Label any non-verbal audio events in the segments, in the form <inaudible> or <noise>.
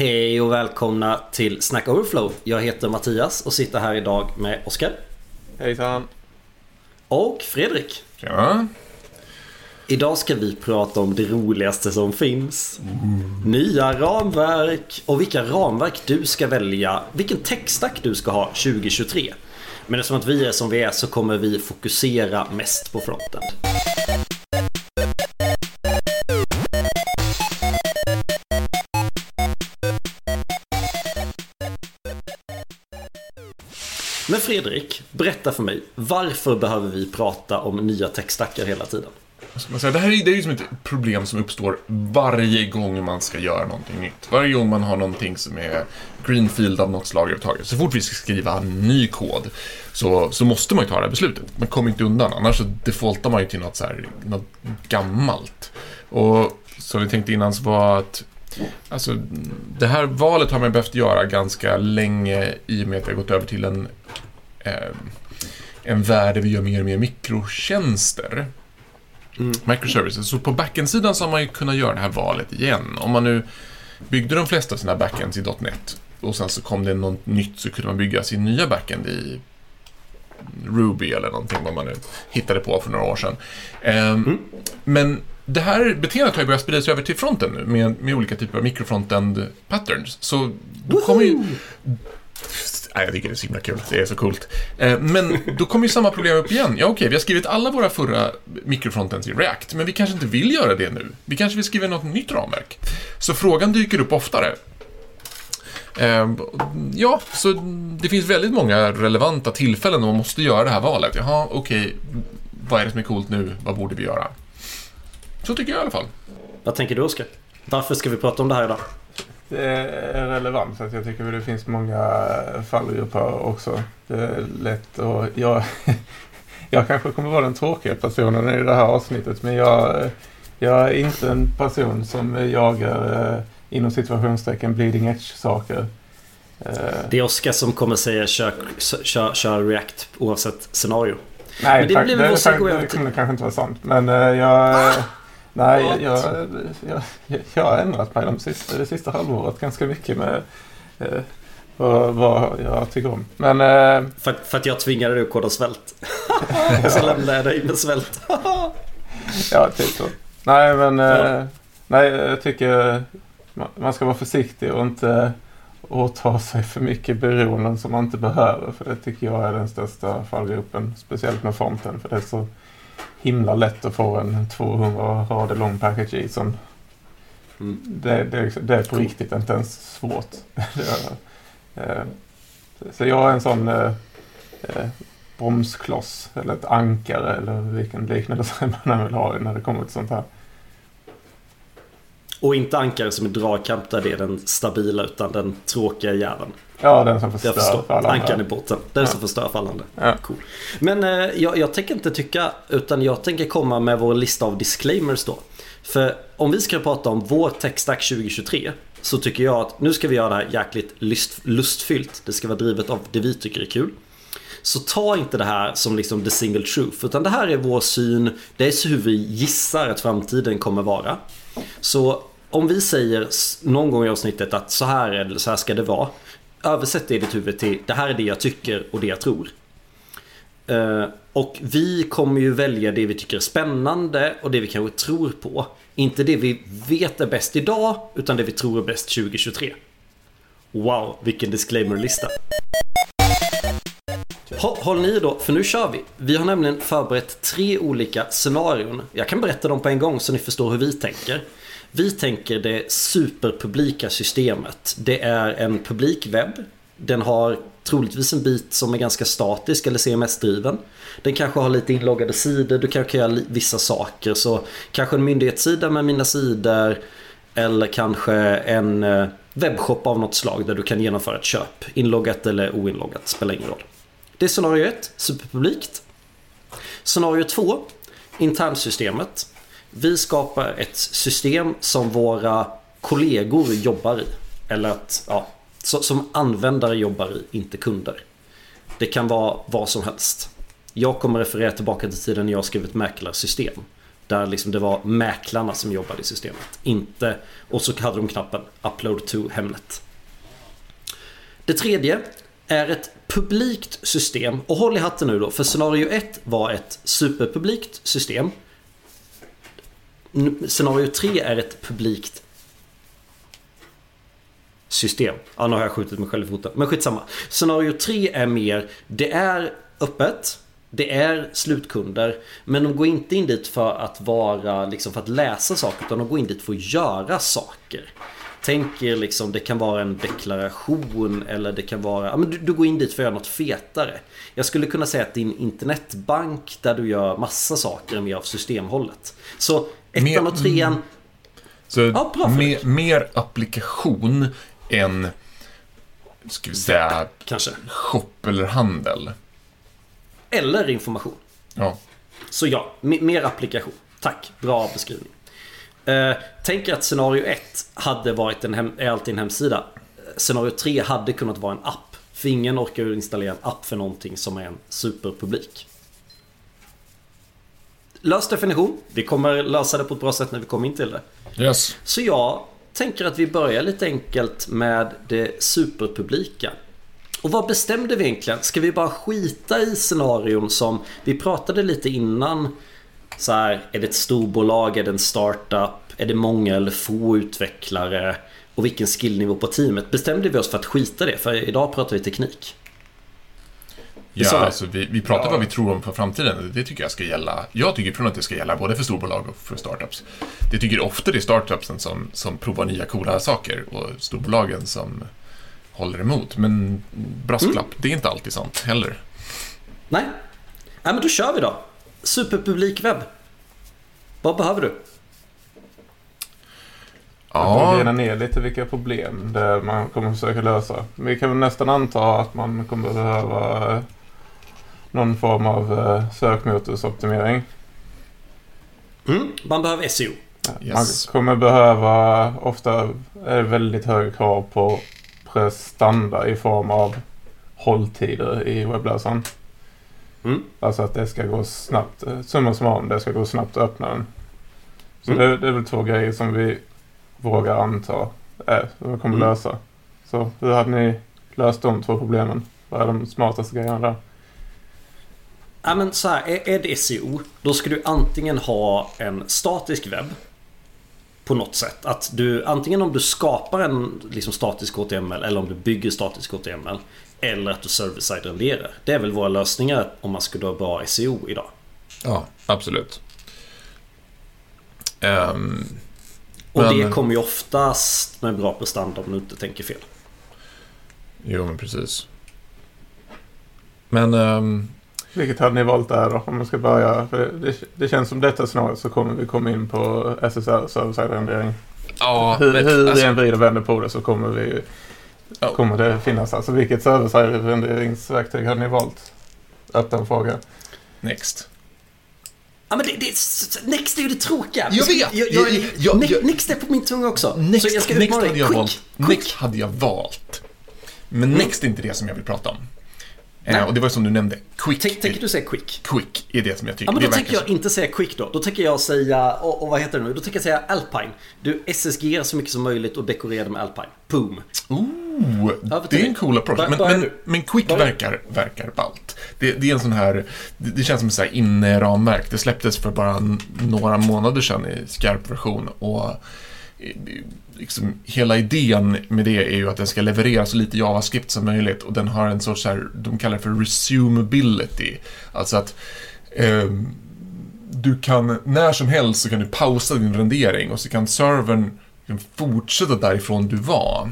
Hej och välkomna till Snack Overflow. Jag heter Mattias och sitter här idag med Oskar. Hejsan. Och Fredrik. Ja. Idag ska vi prata om det roligaste som finns. Nya ramverk och vilka ramverk du ska välja. Vilken textstack du ska ha 2023. Men eftersom att vi är som vi är så kommer vi fokusera mest på frontend. Fredrik, berätta för mig. Varför behöver vi prata om nya techstackar hela tiden? Alltså, Säga, det här är, det är ju som ett problem som uppstår varje gång man ska göra någonting nytt. Varje gång man har någonting som är greenfield av något slag överhuvudtaget. Så fort vi ska skriva ny kod så, så måste man ju ta det här beslutet. Man kommer inte undan, annars så defaultar man ju till något, så här, något gammalt. Och som vi tänkte innan så var att Alltså, det här valet har man behövt göra ganska länge i och med att jag har gått över till en, eh, en värld där vi gör mer och mer mikrotjänster. Mm. Microservices. Så på backend-sidan så har man ju kunnat göra det här valet igen. Om man nu byggde de flesta av sina backends i .NET och sen så kom det något nytt så kunde man bygga sin nya backend i Ruby eller någonting vad man nu hittade på för några år sedan. Ehm, Mm. Men det här beteendet har ju börjat sprida sig över till fronten nu med, med olika typer av mikrofrontend patterns. Så då kommer ju... Nej, jag tycker det är så himla kul. Det är så coolt. Eh, men då kommer ju samma problem upp igen. Ja, okej, vi har skrivit alla våra förra mikrofrontends i React, men vi kanske inte vill göra det nu. Vi kanske vill skriva något nytt ramverk. Så frågan dyker upp oftare. Ehm, ja, så det finns väldigt många relevanta tillfällen då man måste göra det här valet. Jaha, okej, vad är det som är coolt nu? Vad borde vi göra? Så tycker jag i alla fall. Vad tänker du Oskar? Varför ska vi prata om det här idag? Det är relevant så att jag tycker att det finns många fallgrupper också. Det är lätt och jag, <laughs> jag kanske kommer vara den tråkiga personen i det här avsnittet men jag, jag är inte en person som jagar eh, inom situationstecken bleeding edge-saker. Eh, Det är Oskar som kommer säga kör, kör, kör React oavsett scenario. Nej, Men det tack, det, det, det till- kunde kanske inte vara sant. Men eh, jag... Nej, jag, jag, jag, jag har ändrat mig de sista, det sista halvåret ganska mycket med eh, vad, vad jag tycker om. Men eh, För, för att jag tvingade dig att koda svält. <laughs> Och så lämnade jag dig med svält. <laughs> ja, typ så. Nej, men eh, nej, jag tycker man, ska vara försiktig och inte åta sig för mycket beroenden som man inte behöver. För det tycker jag är den största fallgruppen. Speciellt med fronten. För det är så himla lätt att få en 200 rader lång package i som Mm. det, det, är liksom- det är på riktigt inte ens svårt. <laughs> Eh, så jag är en sån eh, eh, bromskloss eller ett ankare eller vilken liknelse <laughs> man vill ha när det kommer till sånt här. Och inte ankare som är dragkamp där det är den stabila utan den tråkiga jäveln. Ja, den som Jag förstör förstår. för alla Ankan i botten. Den Ja. som förstör för alla andra. Ja. Cool. Men eh, jag, jag tänker inte tycka utan jag tänker komma med vår lista av disclaimers då. För om vi ska prata om vår techstack 2023 så tycker jag att nu ska vi göra det här jäkligt lust, lustfyllt. Det ska vara drivet av det vi tycker är kul. Så ta inte det här som liksom the single truth. Utan det här är vår syn. Det är så hur vi gissar att framtiden kommer vara. Så om vi säger någon gång i avsnittet att så här, är det, så här ska det vara. Översätt det i ditt huvud till det här är det jag tycker och det jag tror. Eh, och vi kommer ju välja det vi tycker är spännande och det vi kanske tror på. Inte det vi vet är bäst idag utan det vi tror är bäst 2023. Wow, vilken disclaimer-lista. Håll ni då, för nu kör vi. Vi har nämligen förberett tre olika scenarion. Jag kan berätta dem på en gång så ni förstår hur vi tänker. Vi tänker det superpublika systemet. Det är en publik webb. Den har troligtvis en bit som är ganska statisk eller CMS-driven. Den kanske har lite inloggade sidor, du kanske kan göra vissa saker. Så kanske en myndighetssida med mina sidor. Eller kanske en eh, webbshop av något slag där du kan genomföra ett köp. Inloggat eller oinloggat, spelar ingen roll. Det är scenario 1, superpublikt. Scenario 2, internsystemet. Vi skapar ett system som våra kollegor jobbar i. Eller att, ja, som användare jobbar i, inte kunder. Det kan vara vad som helst. Jag kommer referera tillbaka till tiden när jag skrev ett mäklarsystem. Där liksom det var mäklarna som jobbade i systemet. Inte... Och så hade de knappen Upload to Hemnet. Det tredje är ett publikt system. Och håll i hatten nu då, för scenario 1 var ett superpublikt system. Scenario 3 är ett publikt system. Ja, nu har jag skjutit mig själv i foten. Men skitsamma. Scenario 3 är mer, det är öppet. Det är slutkunder. Men de går inte in dit för att vara, liksom för att läsa saker. Utan de går in dit för att göra saker. Tänk er liksom, det kan vara en deklaration eller det kan vara, ja men du, du går in dit för att göra något fetare. Jag skulle kunna säga att din internetbank där du gör massa saker är mer av systemhållet. Så ettan Mer- och trean, Så Ja, bra, me, Fredrik. mer applikation än, ska vi säga, kanske. shop eller handel. Eller information. Ja. Så ja, me- mer applikation. Tack, bra beskrivning. Eh, tänk er att scenario 1 hade varit en hem, är alltid en hemsida. Scenario 3 hade kunnat vara en app. För ingen orkar installera en app för någonting som är en superpublik. Lös definition. Vi kommer lösa det på ett bra sätt när vi kommer in till det. Yes. Så jag tänker att vi börjar lite enkelt med det superpublika. Och vad bestämde vi egentligen? Ska vi bara skita i scenarion som vi pratade lite innan? Så här, är det ett storbolag? Är det en startup? Är det många eller få utvecklare? Och vilken skillnivå på teamet? Bestämde vi oss för att skita det? För idag pratar vi teknik. Ja, alltså, vi, vi pratar Ja. vad vi tror om för framtiden. Det tycker jag ska gälla. Jag tycker från att det ska gälla både för storbolag och för startups. Det tycker ofta det är startupsen som, som provar nya coola saker och storbolagen som håller emot. Men brasklapp, Mm. det är inte alltid sant heller. Nej? Nej men då kör vi då. Superpublik webb. Vad behöver du? Jag får Ja, bena ner lite vilka problem det man kommer försöka lösa. Vi kan väl nästan anta att man kommer behöva eh, någon form av eh, sökmotorsoptimering. Mm, man behöver SEO. Yes. Man kommer behöva, ofta är det väldigt höga krav på prestanda i form av hålltider i webbläsaren. Mm. Alltså att det ska gå snabbt. eh, Summa summarum, det ska gå snabbt att öppna den. Så Mm. det, det är väl två grejer som vi vågar anta är, som vi kommer Mm. lösa. Så hur hade ni löst de två problemen? Vad är de smartaste grejerna där? Ja men så här, är, är det SEO då ska du antingen ha en statisk webb på något sätt. Att du antingen om du skapar en liksom, statisk HTML eller om du bygger statisk HTML eller att du server-side renderar. Det är väl våra lösningar om man skulle ha bra SEO idag. ja absolut. Ehm, Och Men- det kommer ju oftast med bra prestanda om du inte tänker fel. jo, men precis. Men ehm, Vilket hade ni valt där då? Om man ska börja. För det, det känns som detta snarare så kommer vi komma in på SSR, server-side rendering. ja, hur men, hur vi alltså, än vrider och vänder på det så kommer, vi, Ja. kommer det finnas. Alltså vilket server-side renderingsverktyg hade ni valt? Öppen fråga. next. Ja men det, det, Next är ju det tråkiga. Jag vet! Jag, jag, Jag- jag- Ne- jag- Next är på min tunga också. Next, så jag ska next hade jag Quick, valt. quick. Next hade jag valt. Men Mm. Next är inte det som jag vill prata om. Eh, och det var ju som du nämnde, Quick. Tänk- Tänker du säga quick? Quick är det som jag tycker. Ja men då tänker jag som- inte säga quick då. Då tänker jag säga, och, och vad heter det nu? Då tänker jag säga alpine. Du SSG så mycket som möjligt och dekorera det med alpine. Boom. Ooh, Ja, det är en cool approach. Men, men, men Quick Börjar- verkar, verkar ballt. Det, det är en sån här, det, det känns som ett så här inne-ramverk. Det släpptes för bara några månader sedan i skarp version. Och liksom, hela idén med det är ju att den ska leverera så lite JavaScript som möjligt. Och den har en sorts, så här, de kallar det för resumability. Alltså att eh, du kan, när som helst så kan du pausa din rendering och så kan servern fortsätta därifrån du var.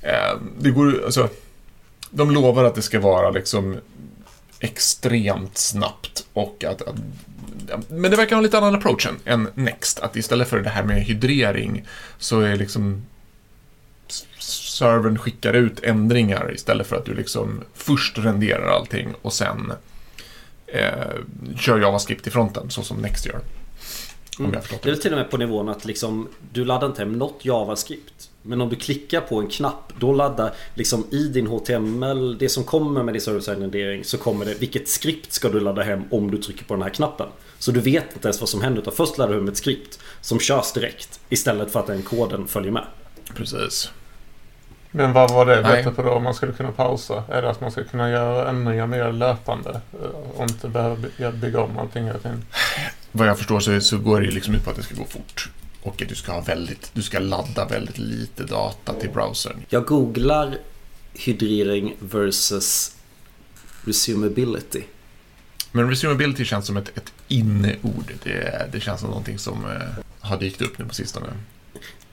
Eh, det går alltså, de lovar att det ska vara liksom extremt snabbt och att, att men det verkar ha en lite annan approach än, än Next. Att istället för det här med hydrering så är liksom servern skickar ut ändringar istället för att du liksom först renderar allting och sen eh, kör JavaScript i fronten så som Next gör. Mm. Det är till och med på nivån att liksom, du laddar inte hem något JavaScript. Men om du klickar på en knapp, då laddar liksom i din HTML, det som kommer med din server-side så kommer det vilket skript ska du ladda hem om du trycker på den här knappen. Så du vet inte ens vad som händer utan först lär du om ett skript som körs direkt istället för att den koden följer med. Precis. Men vad var det bättre på då om man skulle kunna pausa? Är det att man ska kunna göra ändringar mer löpande? eh, Och inte behöva by- bygga om allting hela tiden? Vad jag förstår så, så går det ju liksom ut på att det ska gå fort. Och du ska ha väldigt, du ska ladda väldigt lite data till browsern. Jag googlar hydrering versus resumability. Men resumability känns som ett, ett inneord. Det, det känns som någonting som eh, har dykt upp nu på sistone.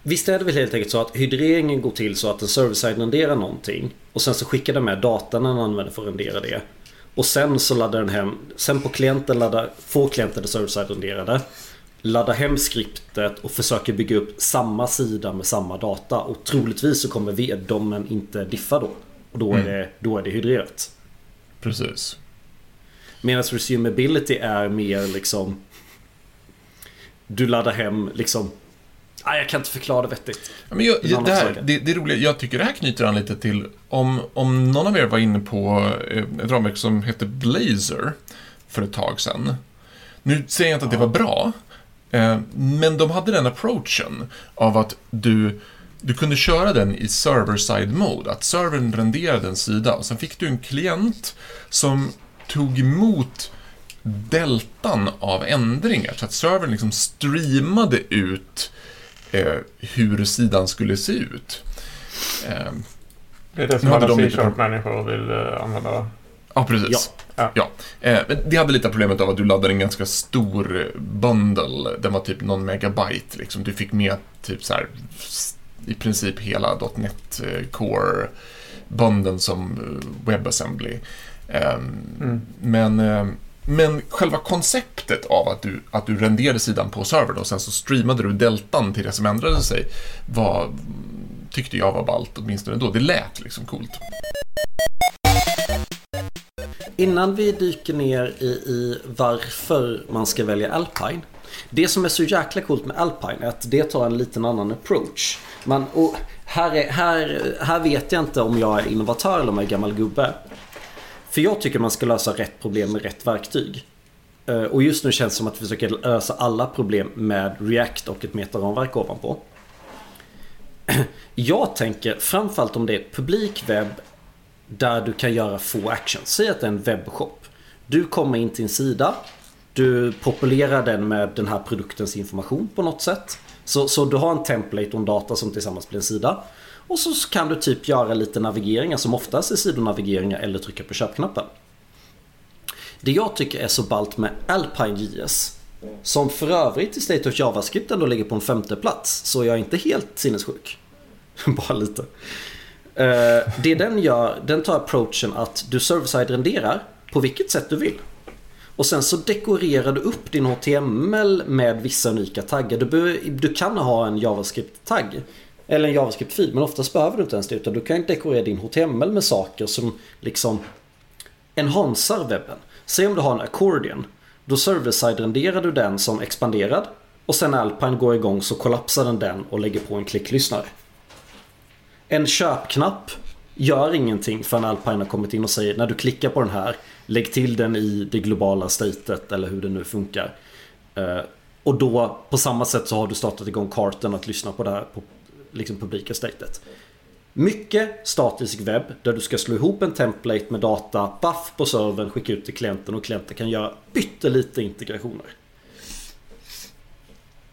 Visst är det väl helt enkelt så att hydreringen går till så att en server-side renderar någonting och sen så skickar den med datan den använder för att rendera det. Och sen så laddar den hem, sen på klienten laddar, får klienten det server-side renderade. Laddar hem skriptet och försöker bygga upp samma sida med samma data. Och troligtvis så kommer VDOMen inte diffa då. Och då är, Mm. det, då är det hydrerat. Precis. Medan resumability är mer liksom Du laddar hem liksom Nej jag kan inte förklara det vettigt. Men jag, annan det, här, det, det är roliga, jag tycker det här knyter an lite till om, om någon av er var inne på eh, ett ramverk som hette Blazer för ett tag sedan. Nu säger jag inte att det var bra, men de hade den approachen av att du, du kunde köra den i server-side mode, att servern renderade en sida och sen fick du en klient som tog emot deltan av ändringar så att servern liksom streamade ut eh, hur sidan skulle se ut. Eh, Det är det som alla de C-sharp-människor vill eh, använda. Ja, precis. Ja. Ja. Eh, det hade lite problemet av att du laddade en ganska stor bundle. Den var typ någon megabyte. Liksom. Du fick med typ så här i princip hela .NET eh, Core bundeln som eh, WebAssembly. Ehm, Mm. Men, eh, men själva konceptet av att du, att du renderade sidan på servern och sen så streamade du deltan till det som ändrade sig var, tyckte jag var ballt, åtminstone då. Det lät liksom coolt. Innan vi dyker ner i, i varför man ska välja Alpine. Det som är så jäkla coolt med Alpine är att det tar en liten annan approach. Man, och här, är, här, här vet jag inte om jag är innovatör eller om jag är gammal gubbe. För jag tycker man ska lösa rätt problem med rätt verktyg. Eh, och just nu känns det som att vi försöker lösa alla problem med React och ett metaramverk ovanpå. <clears throat> Jag tänker framförallt om det är publik webb där du kan göra få actions. Säg att det är en webbshop. Du kommer in till en sida. Du populerar den med den här produktens information på något sätt. Så, så du har en template och en data som tillsammans blir en sida. Och så kan du typ göra lite navigeringar som oftast är sidonavigeringar eller trycka på köpknappen. Det jag tycker är så ballt med Alpine JS som för övrigt i State of JavaScript ändå ligger på en femte plats så jag är inte helt sinnessjuk. <laughs> Bara lite. Eh, det den gör, den tar approachen att du server-side renderar på vilket sätt du vill. Och sen så dekorerar du upp din HTML med vissa unika taggar. Du, be- du kan ha en JavaScript-tagg. Eller en JavaScript-fil, men oftast behöver du inte ens det. Utan du kan dekorera din HTML med saker som liksom enhansar webben. Säg om du har en accordion. Då server-side renderar du den som expanderad. Och sen när Alpine går igång så kollapsar den den och lägger på en klicklyssnare. En köpknapp gör ingenting förrän Alpine har kommit in och säger när du klickar på den här Lägg till den i det globala statet eller hur det nu funkar. Eh, och då på samma sätt så har du startat igång kartan att lyssna på det här på liksom publika statet. Mycket statisk webb där du ska slå ihop en template med data, baff på servern, skicka ut till klienten och klienten kan göra pyttelite integrationer.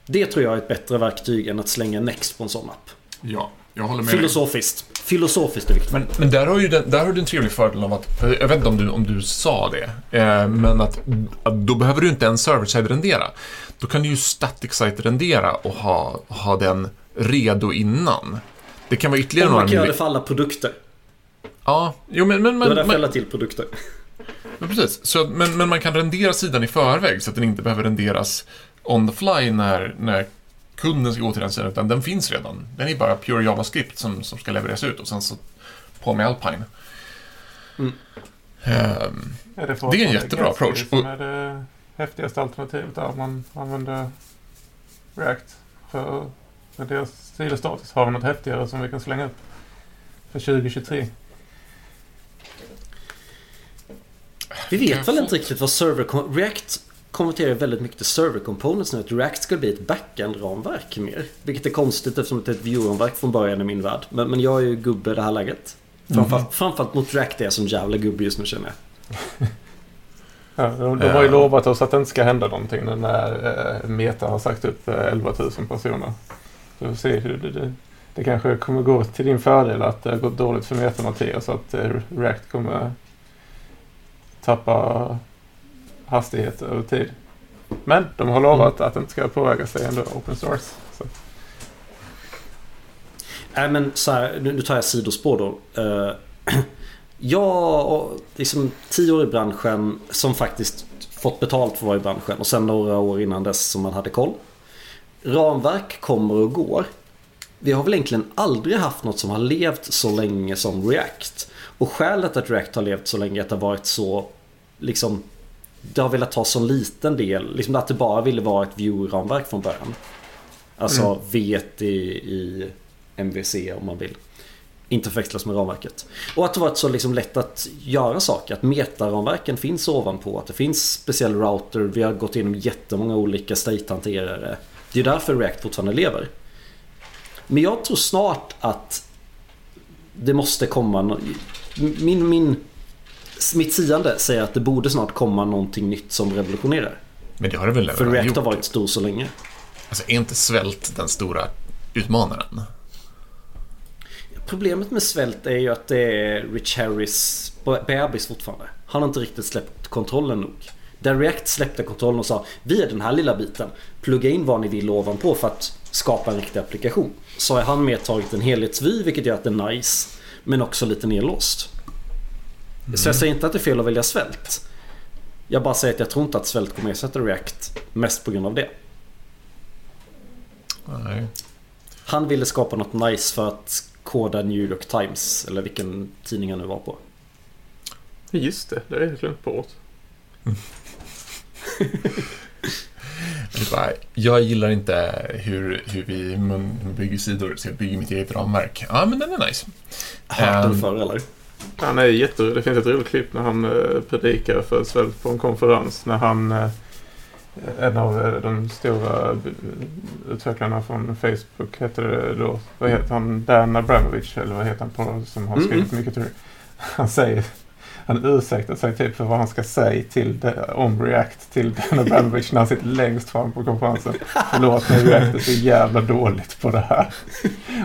Det tror jag är ett bättre verktyg än att slänga Next på en sån app. Ja, jag håller med dig. Filosofiskt. Filosofiskt är viktigt. Men, men där har ju den, där har du en trevlig fördel av att, jag vet inte om du, om du sa det, eh, men att, att då behöver du inte en server-side rendera. Då kan du ju static site rendera och ha, ha den redo innan. Det kan vara ytterligare Om några man kan göra det för alla produkter. Ja, jo men, men, Det var men, därför jag men, till produkter. men precis. Så, men, men man kan rendera sidan i förväg så att den inte behöver renderas on the fly när, när kunden ska gå till den sidan, utan den finns redan. Den är bara pure JavaScript som, som ska levereras ut och sen så på med Alpine. Mm. Ehm, Är det, Det är en jättebra approach. som är det häftigaste alternativet där man använder React för, för deras stil och status. Har vi något häftigare som vi kan slänga upp för 2023? Vi vet väl inte riktigt vad server... React konverterar väldigt mycket till server components nu. Att React ska bli ett backend-ramverk mer. Vilket är konstigt eftersom det är ett view-ramverk från början i min värld. Men, men jag är ju gubbe i det här läget. Framförallt, framförallt mot React är jag som jävla gubbe just nu känner jag. <laughs> Ja, de, de har ju lovat oss att det inte ska hända någonting när eh, Meta har sagt upp eh, 11 000 personer. Så vi får se hur det, det, det kanske kommer gå till din fördel att det har gått dåligt för Meta Mattias så att eh, React kommer tappa hastighet över tid. Men de har lovat att det inte ska påverka sig ändå open source. Så. Nej men så här, nu, nu tar jag sidospår då. Uh, <clears throat> jag och liksom tio år i branschen som faktiskt fått betalt för att vara i branschen och sen några år innan dess som man hade koll. Ramverk kommer och går. Vi har väl egentligen aldrig haft något som har levt så länge som React. Och skälet att React har levt så länge är att det har varit så liksom det har velat ta så liten del, liksom att det bara ville vara ett view-ramverk från början. Alltså Mm. V1 i, i MVC om man vill. Inte förväxlas med ramverket. Och att det varit så liksom lätt att göra saker. Att metaramverken finns ovanpå. Att det finns speciell router. Vi har gått igenom jättemånga olika state-hanterare. Det är därför React fortfarande lever. Men jag tror snart att det måste komma... Min, min, mitt siande säger att det borde snart komma någonting nytt som revolutionerar. Men det har det väl För React gjort? har varit stor så länge. Alltså, är inte svält den stora utmanaren? Problemet med svält är ju att det är Rich Harris bebis fortfarande. Han har inte riktigt släppt kontrollen nog. Där React släppte kontrollen och sa Vi är den här lilla biten. Plugga in vad ni vill ovanpå för att skapa en riktig applikation. Så har han mer tagit en helhetsvy vilket gör att det är nice. Men också lite nedlåst. Så jag säger inte att det är fel att välja svält. Jag bara säger att jag tror inte att svält kommer ersätta React. Mest på grund av det. Nej. Han ville skapa något nice för att koda New York Times. Eller vilken tidning han nu var på. Just det, det är jag glömt <laughs> vad? Jag gillar inte hur, hur vi bygger sidor, så jag bygger mitt eget ramverk. Ja, men den är nice. Hörde du Ehm. förr eller? Han är jätterolig. Det finns ett roligt klipp när han eh, predikar för svält på en konferens. När han, eh, en av eh, de stora utvecklarna från Facebook heter det då. Vad heter han? Dan Abramovic eller vad heter han på, som har Mm, skrivit mycket till det. Han säger han ursäktar sig typ för vad han ska säga till det, om React till Dan Abramovic <laughs> när han sitter längst fram på konferensen. Förlåt men React är så jävla dåligt på det här.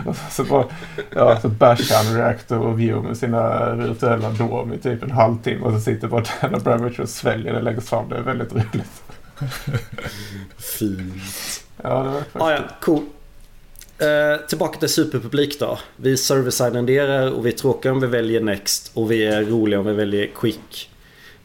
Och så, så, bara, ja, så bashar han React och Vue med sina virtuella dom i typ en halvtimme och så sitter bara Dan Abramovic och sväljer det längst fram. Det är väldigt roligt. <laughs> Fint. Ja, det var faktiskt Ah, ja, cool. Eh, tillbaka till superpublik då. Vi serviceidenderar och vi är tråkiga om vi väljer Next och vi är roliga om vi väljer Quick.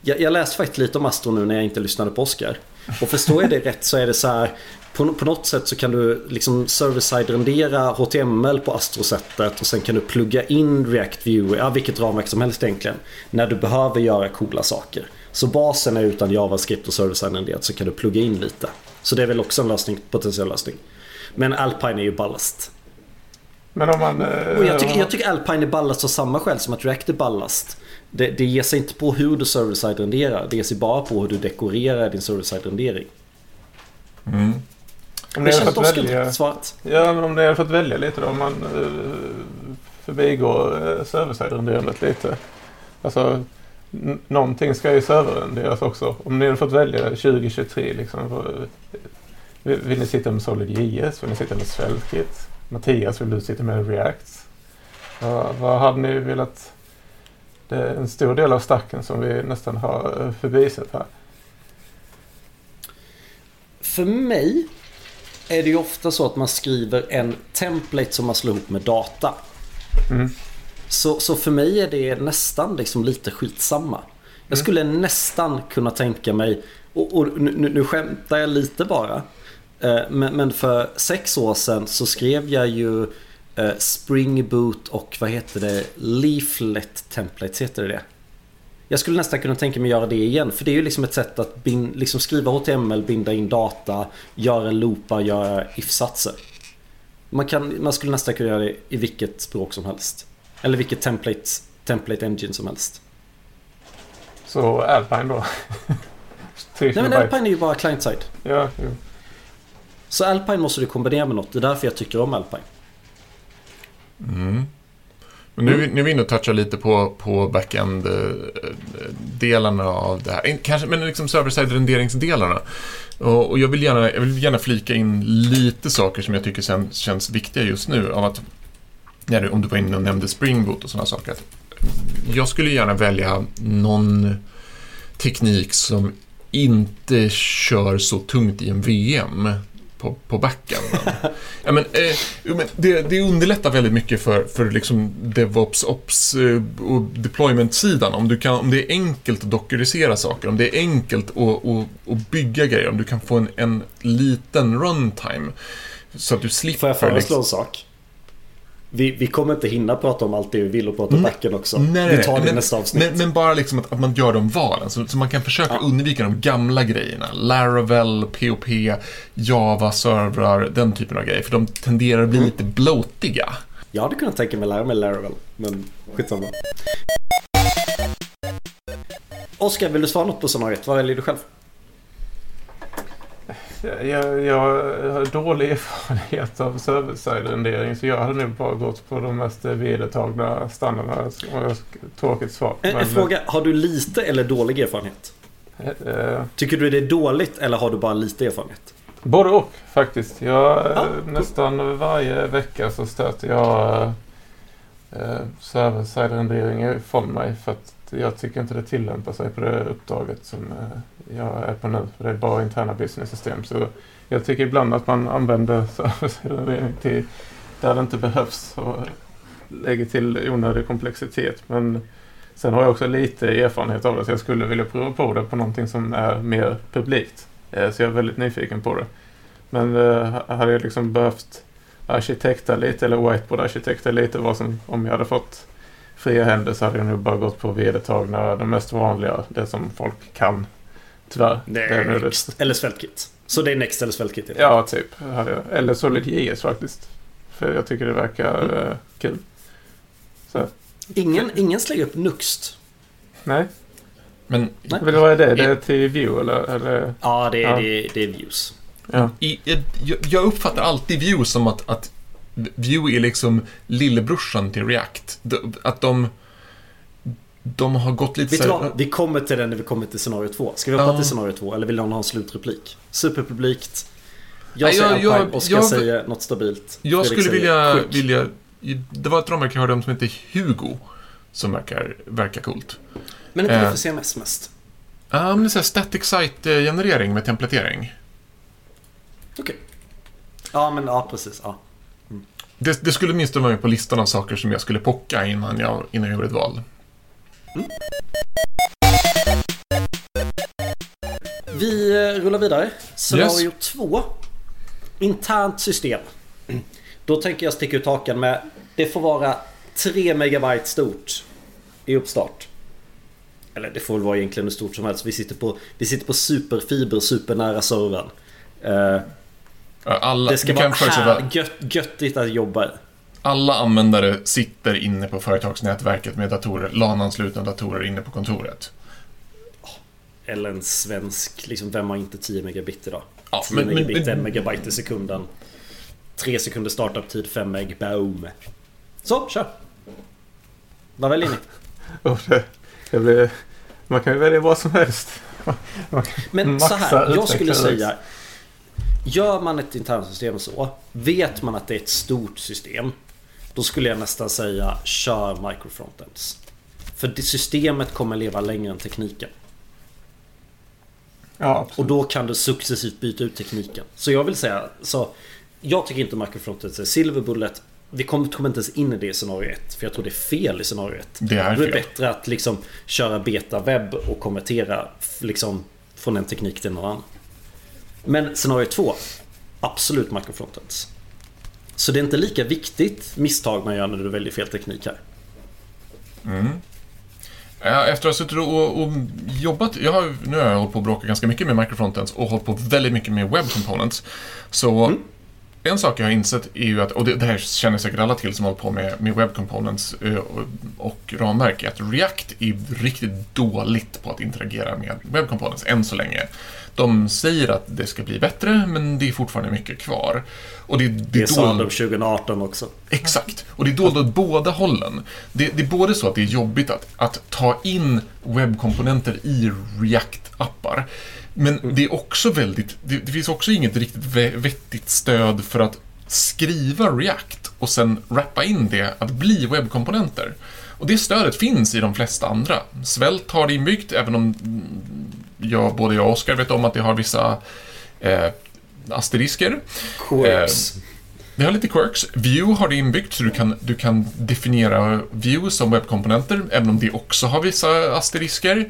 Jag, jag läste faktiskt lite om Astro nu när jag inte lyssnade på Oscar. Och förstår jag det rätt så är det så här. På, på något sätt så kan du liksom server-side rendera HTML på Astro-sättet och sen kan du plugga in React View, ja vilket ramverk som helst egentligen. När du behöver göra coola saker. Så basen är utan JavaScript och server-side renderat så kan du plugga in lite. Så det är väl också en lösning, potentiell lösning. Men Alpine är ju ballast. Men om man... eh, Och jag tycker, jag tycker Alpine är ballast av samma skäl som att React är ballast. Det, det ger sig inte på hur du server-side renderar. Det ger sig bara på hur du dekorerar din server-side rendering. Mm. om Det känns Oskar välja... inte svarat. Ja, men om ni hade fått välja lite då. Om man uh, förbigår uh, server-side-renderandet lite. Alltså, någonting ska ju serverrenderas också. Om ni hade fått välja 2023 liksom. Vill, ni sitta med SolidJS? Vill ni sitta med SvelteKit? Mattias, vill du sitta med React? Vad- vad hade ni velat? Det är en stor del av stacken som vi nästan har eh, förbisett här. För mig är det ju ofta så att man skriver en template som man slår ihop med data. Mm. Så, så för mig är det nästan liksom lite skitsamma. Jag skulle nästan kunna tänka mig, och, och nu- nu skämtar jag lite bara. Eh, Men, för sex år sedan så skrev jag ju eh, Spring Boot och vad heter det? Leaflet Templates, heter det det? Jag skulle nästan kunna tänka mig göra det igen. För det är ju liksom ett sätt att bin, liksom skriva HTML, binda in data, göra loopar, göra if-satser. Man, kan, man skulle nästan kunna göra det i vilket språk som helst. Eller vilket template, template engine som helst. Så Alpine då. 3 <laughs> Nej men. Alpine är ju bara client-side. Ja, jo. Så Alpine måste du kombinera med något. Det är därför jag tycker om Alpine. Mm. Men nu, vi- nu är vi inne och touchar lite på, på backend-delarna av det här. Kanske, men liksom server-side-renderingsdelarna. Och, och jag, vill gärna, jag vill gärna flika in lite saker som jag tycker sen, känns viktiga just nu. Av att, när du, om du var inne och nämnde Spring Boot och sådana saker. Jag skulle gärna välja någon teknik som inte kör så tungt i en VM på, på backenden. ja, men, eh, men det, det underlättar väldigt mycket för, för liksom DevOps, Ops eh, och deployment-sidan. Om, du kan, om det är enkelt att doktorisera saker, om det är enkelt att, att, att bygga grejer, om du kan få en, en liten runtime. Så att du slipper... Får jag föreslå liksom- en sak? Vi, vi kommer inte hinna prata om allt det vi vill och prata om backen också. Nej, vi tar det i men, nästa avsnitt. Men, men bara liksom att, att man gör de valen, så, så man kan försöka Ja. undvika de gamla grejerna. Laravel, POP, Java-servrar, den typen av grejer. För de tenderar att bli Mm. lite bloatiga. Jag hade kunnat tänka mig att lära mig Laravel. Men skitsamma. Oskar, vill du svara något på scenariot? Vad väljer du själv? Jag, jag har dålig erfarenhet av server-side-rendering så jag hade nog bara gått på de mest vedertagna standarderna. Tråkigt svar. En, en fråga. Har du lite eller dålig erfarenhet? eh, Tycker du det är dåligt eller har du bara lite erfarenhet? Både och faktiskt. Jag, Ja, cool. Nästan varje vecka så stöter jag eh, server-side-rendering ifrån mig för att jag tycker inte det tillämpar sig på det uppdraget som eh, jag är på nu. Det är bara interna business-system. Så jag tycker ibland att man använder <laughs> översidorening till där det inte behövs och lägger till onödig komplexitet. Men sen har jag också lite erfarenhet av det så jag skulle vilja prova på det på någonting som är mer publikt. Eh, så jag är väldigt nyfiken på det. Men eh, hade jag liksom behövt arkitekta lite eller whiteboard-arkitekta lite vad som, om jag hade fått fria händer så hade jag nog bara gått på vedertagna, de mest vanliga, det som folk kan. Tyvärr. Det är Next eller svältkit. Så det är Next eller svältkit? Ja, typ. Hade jag. Eller SolidJS faktiskt. För jag tycker det verkar Mm. eh, kul. Så, Ingen, ingen slänger upp Nuxt. nej. Men Nej. Vill vad är det? Det är till View eller? eller? Ja, det är, Ja. Det, är- det är views. Ja. i, jag, jag uppfattar alltid Vue som att, att Vue är liksom lillebrorsan till React. Att de... De har gått lite Vet så här-? Vi kommer till den när vi kommer till scenario 2. Ska vi hoppa Ja. till scenario 2 eller vill någon ha en slutreplik? Superpublikt. Jag Nej, säger jag- Alpine, jag- Oskar jag- säger något stabilt. Jag Fredrik skulle vilja, vilja... Det var ett ramverk jag hörde om som heter Hugo. Som verkar, verkar coolt. Men inte det eh. för CMS mest. Ja, men det är så här static site-generering med templatering. Okej. Ja, men ja, precis. Ja. Det, det skulle åtminstone vara med på listan av saker som jag skulle pocka innan jag, innan jag gjorde ett val. Vi eh, rullar vidare. Scenario 2. Internt system. Då tänker jag sticka ut hakan med det får vara 3 megabyte stort i uppstart. Eller det får väl vara egentligen hur stort som helst. Vi sitter på, vi sitter på superfiber supernära servern. Alla, det ska vara här, att gött, göttigt att jobba i. alla användare sitter inne på företagsnätverket med datorer, LAN-anslutna datorer inne på kontoret. Eller en svensk, liksom vem har inte 10 megabit idag? Ja, 10 men- megabit, men- 1 megabyte i sekunden. 3 sekunder startup-tid, 5 meg, boom. Så, kör! Vad väljer ni? <laughs> Och det, det blir, man kan ju välja vad som helst. Man Men så här, jag skulle säga Gör man ett internsystem så Vet man att det är ett stort system Då skulle jag nästan säga Kör microfrontends För det systemet kommer leva längre än tekniken Ja, absolut. Och då kan du successivt byta ut tekniken Så jag vill säga så Jag tycker inte microfrontends är silver bullet Vi kommer, kommer inte ens in i det i scenario 1 För jag tror det är fel i scenario 1 Det är är det fel. bättre att liksom köra beta webb och konvertera liksom från en teknik till en annan. Men scenario 2 Absolut microfrontends. Så det är inte lika viktigt misstag man gör när du väljer fel teknik här. Ja, Efter att ha suttit och, och jobbat, jag har, nu har jag hållit på att bråka ganska mycket med microfrontends och hållit på väldigt mycket med web components. Så Mm. En sak jag har insett är ju att, och det, det här känner säkert alla till som håller på med, med web components eh, och, ramverk, är att React är riktigt dåligt på att interagera med web components än så länge. De säger att det ska bli bättre, men det är fortfarande mycket kvar. Och det, det, Det sa de 2018 också. Exakt. Och det är dåligt åt båda hållen. Det, det är både så att det är jobbigt att, att ta in webbkomponenter i React-appar. Men det är också väldigt, det, det finns också inget riktigt ve- vettigt stöd för att skriva React och sen rappa in det att bli webbkomponenter. Och det stödet finns i de flesta andra. Svält har det inbyggt, även om jag, både jag och Oskar vet om att det har vissa eh, asterisker. Quirks. Det har lite quirks. Vue har det inbyggt så du kan, du kan definiera Vue som webbkomponenter, även om det också har vissa asterisker.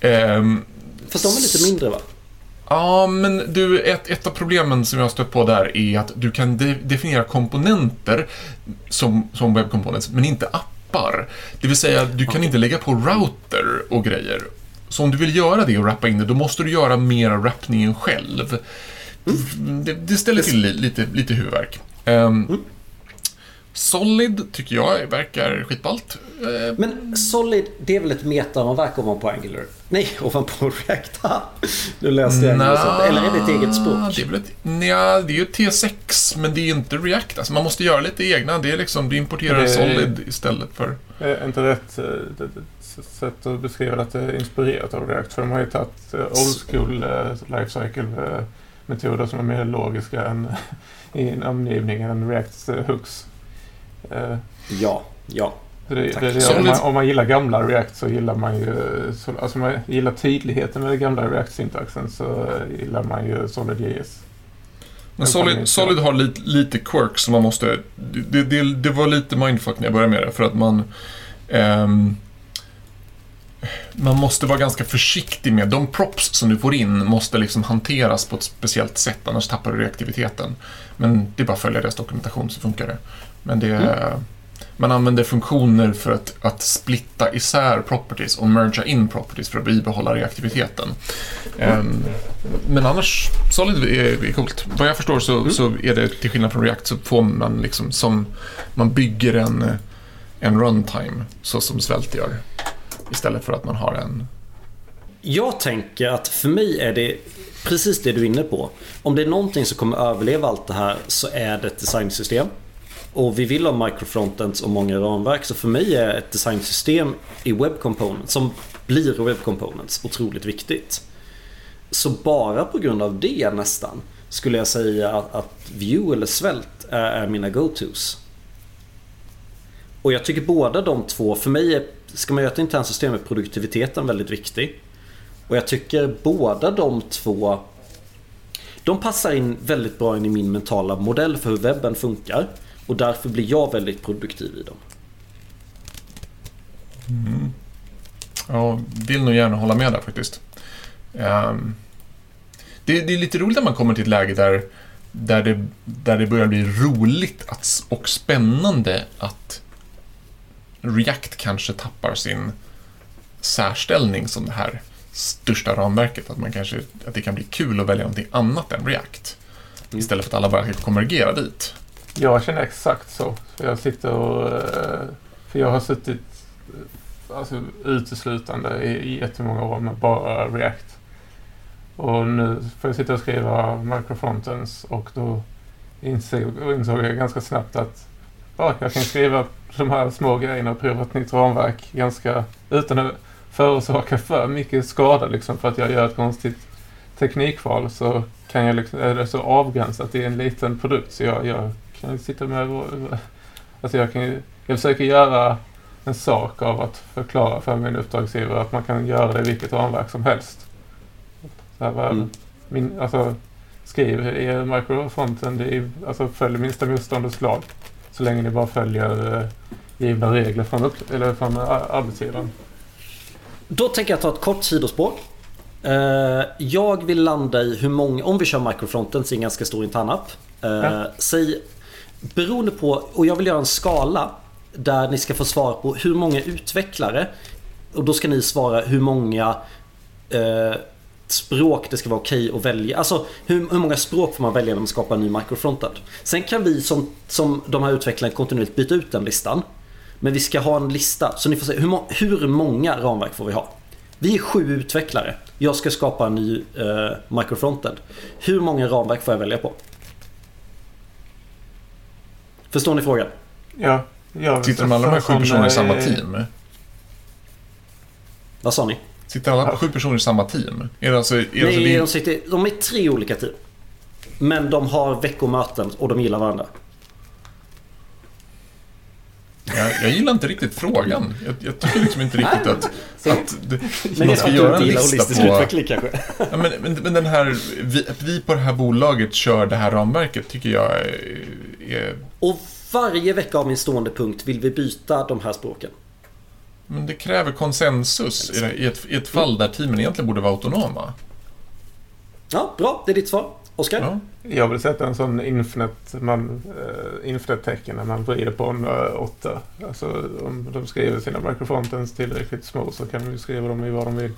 Ehm, Fast de är lite mindre va? Ja, men du, ett, ett av problemen som jag har stött på där är att du kan de, definiera komponenter som, som webbcomponents, men inte appar. Det vill säga, du kan inte lägga på router och grejer. Så om du vill göra det och rappa in det, då måste du göra mera rappningen själv. Det, det ställer till li- lite, lite huvudvärk. Ehm, Solid tycker jag verkar skitballt. Eh, Men Solid, det är väl ett metaramverk ovanpå Angular? Nej, ovanpå <laughs> React. Ha! nu läste jag Angular. Eller är det ett eget språk? Det är väl ett, nja, det är ju T6, men det är inte React. Alltså, man måste göra lite egna. Det är liksom, du importerar Det- Solid istället för... Är inte rätt eh, det- det- sätt att beskriva att det är inspirerat av React? För de har ju tagit eh, old school eh, lifecycle-metoder som är mer logiska än <laughs> i en omgivning än Reacts eh, hooks. Eh, Ja, ja. Det, det, det, om, man, om man gillar gamla React så gillar man ju... Så, alltså man gillar tydligheten med den gamla React-syntaxen så gillar man ju SolidJS. Men Solid, Solid har lite, lite quirks som man måste... Det, det, det var lite mindfuck när jag började med det, för att man... ehm, man måste vara ganska försiktig med de props som du får in måste liksom hanteras på ett speciellt sätt, annars tappar du reaktiviteten. Men det är bara att följa deras dokumentation så funkar det. Men det... Man använder funktioner för att, att splitta isär properties och mergea in properties för att bibehålla reaktiviteten. Ehm, men annars, Solid är, är coolt. Vad jag förstår så, så är det till skillnad från React så får man liksom som man bygger en, en runtime så som Svelte gör. Istället för att man har en... Jag tänker att för mig är det precis det du är inne på. Om det är någonting som kommer överleva allt det här så är det ett designsystem. Och vi vill ha microfrontends och många ramverk. Så för mig är ett designsystem i web components, som blir web components, otroligt viktigt. Så bara på grund av det nästan skulle jag säga att, att Vue eller svält är, är mina go-tos. Och jag tycker båda de två, för mig är, ska man göra ett internt system är produktiviteten väldigt viktig. Och jag tycker båda de två De passar in väldigt bra in i min mentala modell för hur webben funkar. Och därför blir jag väldigt produktiv i dem. Ja, vill nog gärna hålla med där faktiskt. Ehm, det, det är lite roligt när man kommer till ett läge där, där, det, där det börjar bli roligt att, och spännande att React kanske tappar sin särställning som det här största ramverket. Att, man kanske, att det kan bli kul att välja någonting annat än React. Istället för att alla bara ska konvergera dit. Jag känner exakt så. För jag sitter och... Eh, för jag har suttit eh, alltså, uteslutande i, i jättemånga år med bara React. Och nu får jag sitta och skriva microfrontends och då insåg, insåg jag ganska snabbt att ja, jag kan skriva de här små grejerna och prova ett nytt ramverk ganska utan att förorsaka för mycket skada liksom för att jag gör ett konstigt teknikval så kan jag liksom, är det så avgränsat i en liten produkt så jag, gör kan sitta med alltså jag kan jag försöker göra en sak av att förklara för min uppdragsgivare att man kan göra det i vilket ramverk som helst. Så här, Mm. min, alltså, skriv i microfronten, det är, alltså följ minsta motståndets lag. Så länge ni bara följer eh, givna regler från, upp, eller från eh, arbetsgivaren. Då tänker jag ta ett kort sidospår. Eh, Jag vill landa i hur många, om vi kör microfrontends i en ganska stor internapp. Eh, Ja. Säg, beroende på, och jag vill göra en skala där ni ska få svara på hur många utvecklare och då ska ni svara hur många eh, språk det ska vara okej att välja. Alltså hur, hur många språk får man välja när man skapar en ny microfrontend? Sen kan vi som, som de här utvecklarna kontinuerligt byta ut den listan. Men vi ska ha en lista. Så ni får se hur, hur många ramverk får vi ha? Vi är sju utvecklare. Jag ska skapa en ny eh, microfrontend. Hur många ramverk får jag välja på? Förstår ni frågan? Ja. Jag Sitter de alla de här sju personerna i samma team? Vad sa ni? Sitter alla sju personer i samma team? Är det alltså, är det alltså Nej, det- de, sitter, de är tre olika team. Men de har veckomöten och de gillar varandra. jag, jag gillar inte riktigt frågan. Jag, jag tycker liksom inte riktigt att, att det, Men man ska göra en lista på... utveckling kanske? Ja, men, men, men den här, vi, att vi på det här bolaget kör det här ramverket tycker jag är... Och varje vecka av min stående punkt vill vi byta de här språken. men det kräver konsensus i, ett, i ett fall där teamen egentligen borde vara autonoma. Ja, bra. Det är ditt svar. Oskar? Ja. Jag vill sätta en sån infinite, man, uh, infinite-tecken när man vrider på en uh, åtta. Alltså om de skriver sina microfrontends tillräckligt små så kan de ju skriva dem i vad de vill.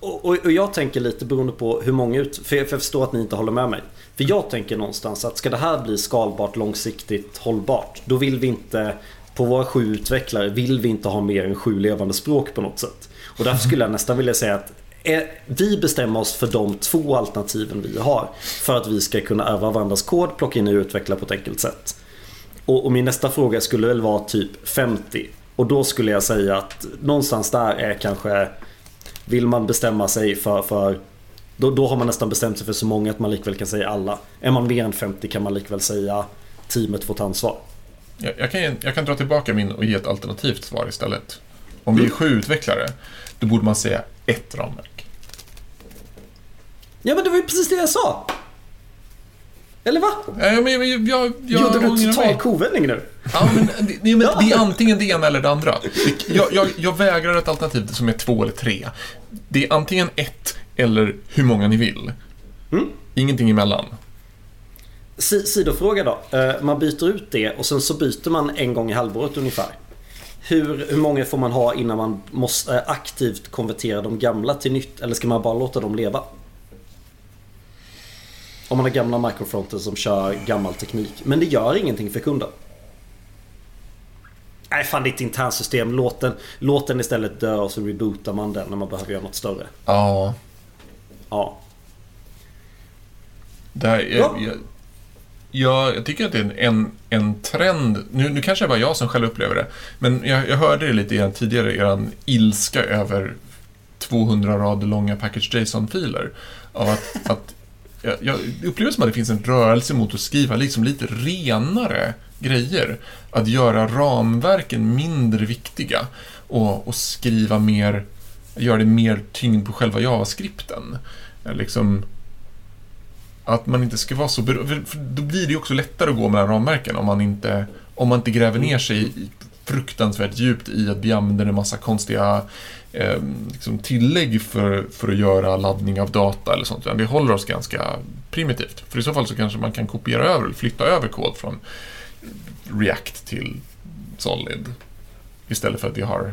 Och, och, och jag tänker lite beroende på hur många ut... För jag, för jag förstår att ni inte håller med mig. För jag tänker någonstans att ska det här bli skalbart, långsiktigt, hållbart. Då vill vi inte... På våra sju utvecklare vill vi inte ha mer än sju levande språk på något sätt. Och därför skulle jag nästan vilja säga att eh, vi bestämmer oss för de två alternativen vi har. För att vi ska kunna ärva varandras kod, plocka in och utveckla på ett enkelt sätt. Och, och min nästa fråga skulle väl vara typ 50. Och då skulle jag säga att någonstans där är kanske vill man bestämma sig för, för då, då har man nästan bestämt sig för så många att man likväl kan säga alla. Är man mer än 50 kan man likväl säga teamet får ta ansvar. Jag, jag, kan, jag kan dra tillbaka min och ge ett alternativt svar istället. Om vi är sju utvecklare, då borde man säga ett ramverk. Ja men det var ju precis det jag sa! Eller va? Ja, men jag, jag, jag, Gjorde du en total mig. kovändning nu? Ja, men, det, men <laughs> det är antingen det ena eller det andra. Jag, jag, jag vägrar ett alternativ som är två eller tre. Det är antingen ett eller hur många ni vill. Mm. Ingenting emellan. Si- Sidofråga då. Eh, Man byter ut det och sen så byter man en gång i halvåret ungefär. Hur, hur många får man ha innan man måste eh, aktivt konvertera de gamla till nytt? Eller ska man bara låta dem leva? Om man har gamla microfronter som kör gammal teknik. Men det gör ingenting för kunden. Nej fan det är ett internsystem. Låt den, låt den istället dö och så rebootar man den när man behöver göra något större. Ja, Ja. där, jag, Ja. jag, jag, tycker att det är en, en, en trend. Nu, nu kanske det bara jag som själv upplever det. Men jag, jag hörde det lite grann tidigare, er ilska över 200 rader långa package JSON-filer. Av att, att jag, jag upplever som att det finns en rörelse mot att skriva liksom lite renare grejer. Att göra ramverken mindre viktiga och, och skriva mer, göra det mer tyngd på själva JavaScripten. Eh, liksom, att man inte ska vara så för för Då blir det ju också lättare att gå mellan ramverken om man inte, om man inte gräver ner sig i- fruktansvärt djupt i att vi använder en massa konstiga eh, liksom tillägg för, för att göra laddning av data eller sånt. Vi håller oss ganska primitivt. För i så fall så kanske man kan kopiera över, eller flytta över kod från React till Solid. Istället för att vi har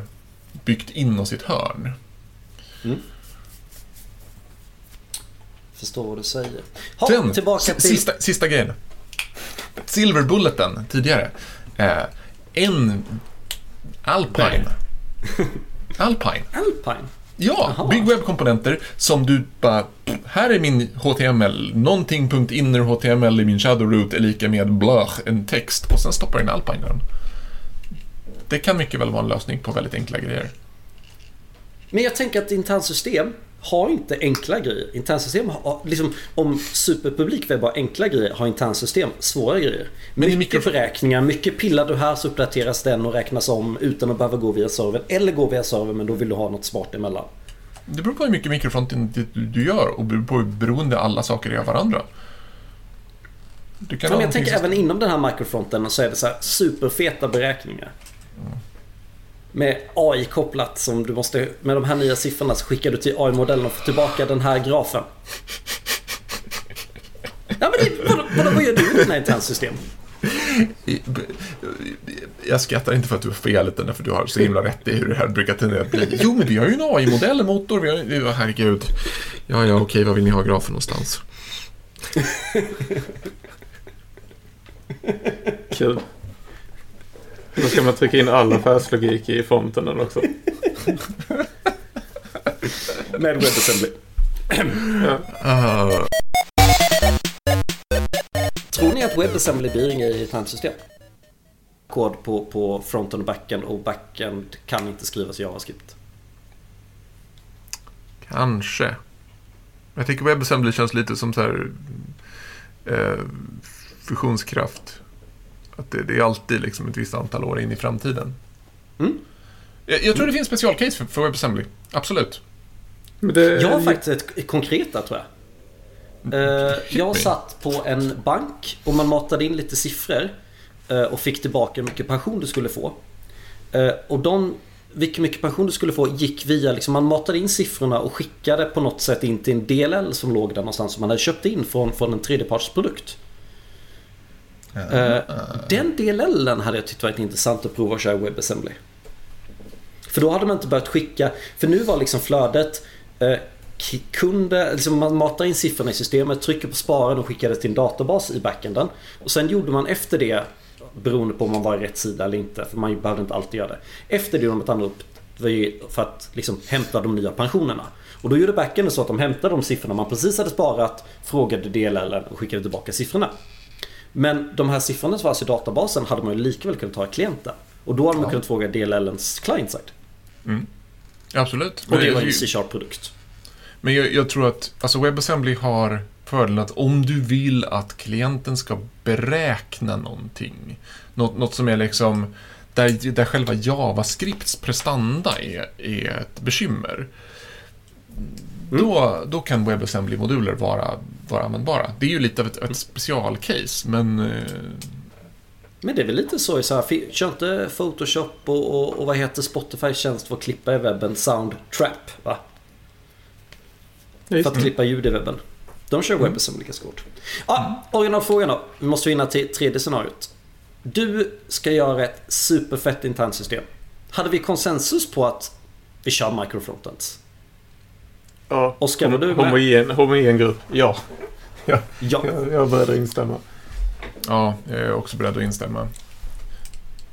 byggt in oss i ett hörn. Förstår vad du säger. Ha, Sen, tillbaka till... sista, sista grejen. Silver Bulleten tidigare. Eh, en Alpine. <laughs> Alpine. Alpine. Ja, webbkomponenter som du bara, här är min HTML, någonting.inner HTML i min shadow root är lika med blöch, en text och sen stoppar in Alpine den. Det kan mycket väl vara en lösning på väldigt enkla grejer. Men jag tänker att internsystem har inte enkla grejer. Internsystem har, liksom, om superpublik webb har enkla grejer, har internsystem svåra grejer. Men mycket mikro- beräkningar, mycket pillar du här så uppdateras den och räknas om utan att behöva gå via servern. Eller gå via servern men då vill du ha något smart emellan. Det beror på hur mycket mikrofronten du- du gör och på hur beroende alla saker är av varandra. Du kan Men ha jag tänker någonting även inom den här microfronten så är det så här superfeta beräkningar. Med AI kopplat som du måste, med de här nya siffrorna så skickar du till AI-modellen och får tillbaka den här grafen. Ja men det, vadå, vadå, vad gör du i dina internsystem? Jag skrattar inte för att du har fel, utan för att du har så himla rätt i hur det här brukar tendera att bli. Jo, men vi har ju en AI-modell, motor, vi har. Herregud. Ja, ja, okej, vad vill ni ha grafen någonstans? Kul. Då ska man trycka in all affärslogik i fronten också. Med WebAssembly. Uh, Tror ni att WebAssembly blir en grej i ett handsystem? Kod på, på fronten och backend och backend kan inte skrivas i JavaScript. kanske. Jag tycker WebAssembly känns lite som så här... Eh, fusionskraft. Att det, det är alltid liksom ett visst antal år in i framtiden. Mm. Jag, jag tror det finns specialcase för, för WebAssembly. Absolut. Men det, Jag har faktiskt ett konkret där tror jag. Eh, jag satt på en bank och man matade in lite siffror eh, och fick tillbaka hur mycket pension du skulle få. Eh, Och de, vilken mycket pension du skulle få gick via, liksom, man matade in siffrorna och skickade på något sätt in till en DLL som låg där någonstans som man hade köpt in från, från en tredjepartsprodukt. Eh, den DLLen hade jag tyckt varit intressant att prova att köra WebAssembly. För då hade man inte börjat skicka, för nu var liksom flödet eh, kunde, liksom man matar in siffrorna i systemet, trycker på sparen och skickar det till en databas i backenden. Och sen gjorde man efter det, beroende på om man var i rätt sida eller inte, för man behövde inte alltid göra det. Efter det gjorde man ett anrop för att liksom hämta de nya pensionerna. Och då gjorde backenden så att de hämtade de siffrorna man precis hade sparat, frågade DLL och skickade tillbaka siffrorna. Men de här siffrorna som fanns i databasen hade man ju lika väl kunnat ta i klienten. Och då hade man Ja. kunnat fråga DLLens client-side. Absolut. Och det var en C-sharp-produkt. Men jag, jag tror att alltså WebAssembly har fördelen att om du vill att klienten ska beräkna någonting, något, något som är liksom där, där själva JavaScripts prestanda är, är ett bekymmer, då, då kan WebAssembly-moduler vara, vara användbara. Det är ju lite av ett, ett specialcase, men eh, Men det är väl lite så så här, kör inte Photoshop och, och, och vad heter Spotifys tjänst för att klippa i webben? Soundtrap, va? För att klippa ljud i webben. De kör WebAssembly ganska hårt. Ja, originalfrågan då. Vi måste vinna till tredje scenariot. Du ska göra ett superfett internt system. Hade vi konsensus på att vi kör microfrontends? Ja, Oskar, var du med? homogen, homogen grupp. Ja. ja. Ja. Jag, jag är beredd att instämma. ja, jag är också beredd att instämma.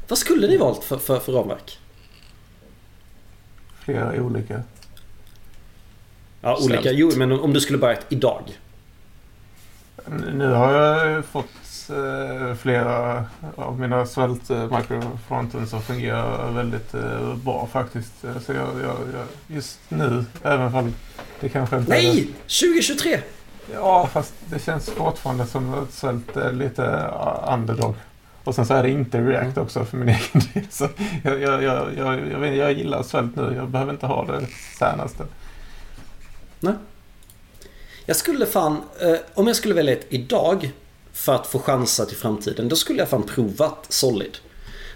Vad skulle ni valt för, för, för ramverk? Flera olika. Ja, olika. Snällt. Jo, men om du skulle börjat idag. Nu har jag fått eh, flera av mina svält eh, microfronten som fungerar väldigt eh, bra faktiskt. Eh, Så jag, jag, jag, just nu, även om det kanske inte. Nej! 2023! Ja, fast det känns fortfarande som att svält är lite uh, underdog. Och sen så är det inte React också för min <laughs> egen del. Så jag, jag, jag, jag, jag, gillar svält nu. Jag behöver inte ha det senaste. Jag skulle fan, eh, om jag skulle välja ett idag för att få chansa till framtiden, då skulle jag fan provat Solid.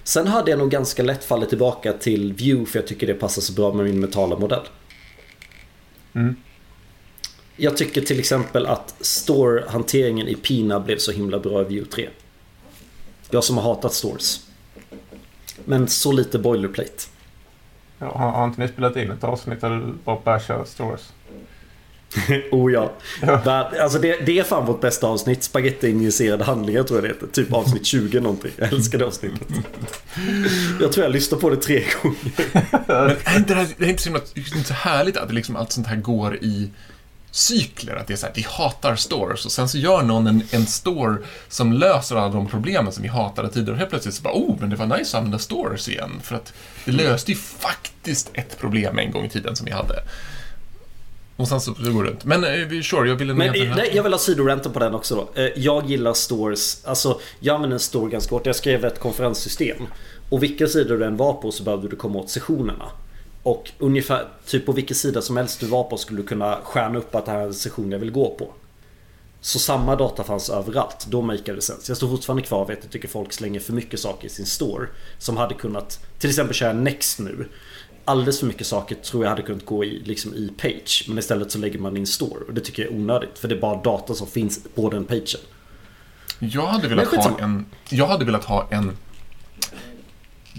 Sen hade jag nog ganska lätt fallit tillbaka till Vue för jag tycker det passar så bra med min mentala modell. Mm. Jag tycker till exempel att store-hanteringen i Pina blev så himla bra i Vue 3. Jag som har hatat stores. Men så lite boilerplate. Ja, har, har inte ni spelat in ett avsnitt där du bara bashar stores? <laughs> oh ja. Men, Alltså det, det är fan vårt bästa avsnitt. Spaghetti-injicerade handlingar tror jag det heter. Typ avsnitt <laughs> 20 någonting. Jag älskar det avsnittet. Jag tror jag lyssnade på det tre gånger. Men är inte det, här, det är inte så, himla, inte så härligt att liksom allt sånt här går i cykler? Att det är så här, vi hatar stores och sen så gör någon en, en store som löser alla de problemen som vi hatade tidigare och helt plötsligt så bara, oh, men det var nice att använda stores igen. För att det löste ju faktiskt ett problem en gång i tiden som vi hade. Och sen så går det runt. Men eh, sure, jag ville Men nej, jag vill ha sidorenten på den också då. Eh, Jag gillar stores. Alltså jag använder en store ganska hårt. Jag skrev ett konferenssystem. Och vilka sidor du än var på så behövde du komma åt sessionerna. Och ungefär, typ på vilken sida som helst du var på skulle du kunna stjärna upp att det här är en session jag vill gå på. Så samma data fanns överallt. Då make det sense. Jag står fortfarande kvar vid att jag tycker folk slänger för mycket saker i sin store. Som hade kunnat, till exempel köra Next nu. Alldeles för mycket saker tror jag hade kunnat gå i, liksom i Page. Men istället så lägger man in store. Och det tycker jag är onödigt. För det är bara data som finns på den pagen. Jag hade velat ha en... Jag hade velat ha en...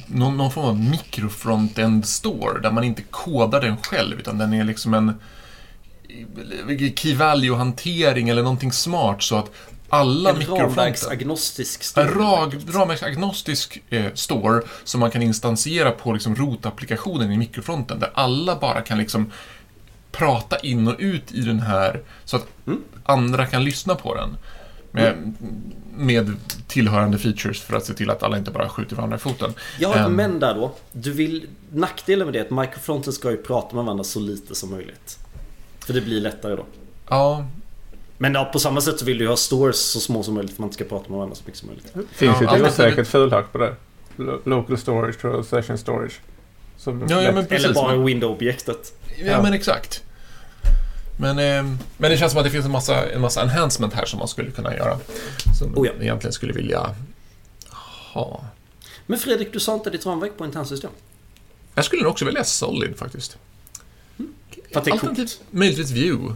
Någon, någon form av mikrofrontend store där man inte kodar den själv utan den är liksom en key value-hantering eller någonting smart så att alla En mikrofronten... ramverksagnostisk En store. rag, ramverksagnostisk eh, store som man kan instansera på liksom rotapplikationen i mikrofronten där alla bara kan liksom prata in och ut i den här så att Mm. andra kan lyssna på den. Med, med tillhörande features för att se till att alla inte bara skjuter varandra i foten. Jag har Ehm. men där då. Du vill, nackdelen med det är att microfronten ska ju prata med varandra så lite som möjligt. För det blir lättare då. Ja, Men ja, på samma sätt så vill du ju ha stores så små som möjligt för man inte ska prata med varandra så mycket som möjligt. Finns ju Ja, ett alternativet- osäkert fulhack på det. Lo- Local storage och session storage. Som Ja, ja, precis. Eller bara men- window-objektet. ja, Ja. men exakt. Men, eh, men det känns som att det finns en massa, en massa enhancement här som man skulle kunna göra. Som Oh ja. man egentligen skulle vilja ha. Men Fredrik, du sa inte ditt ramverk på internsystem. Jag skulle nog också välja Solid faktiskt. För att det är. Alternativt möjligtvis Vue.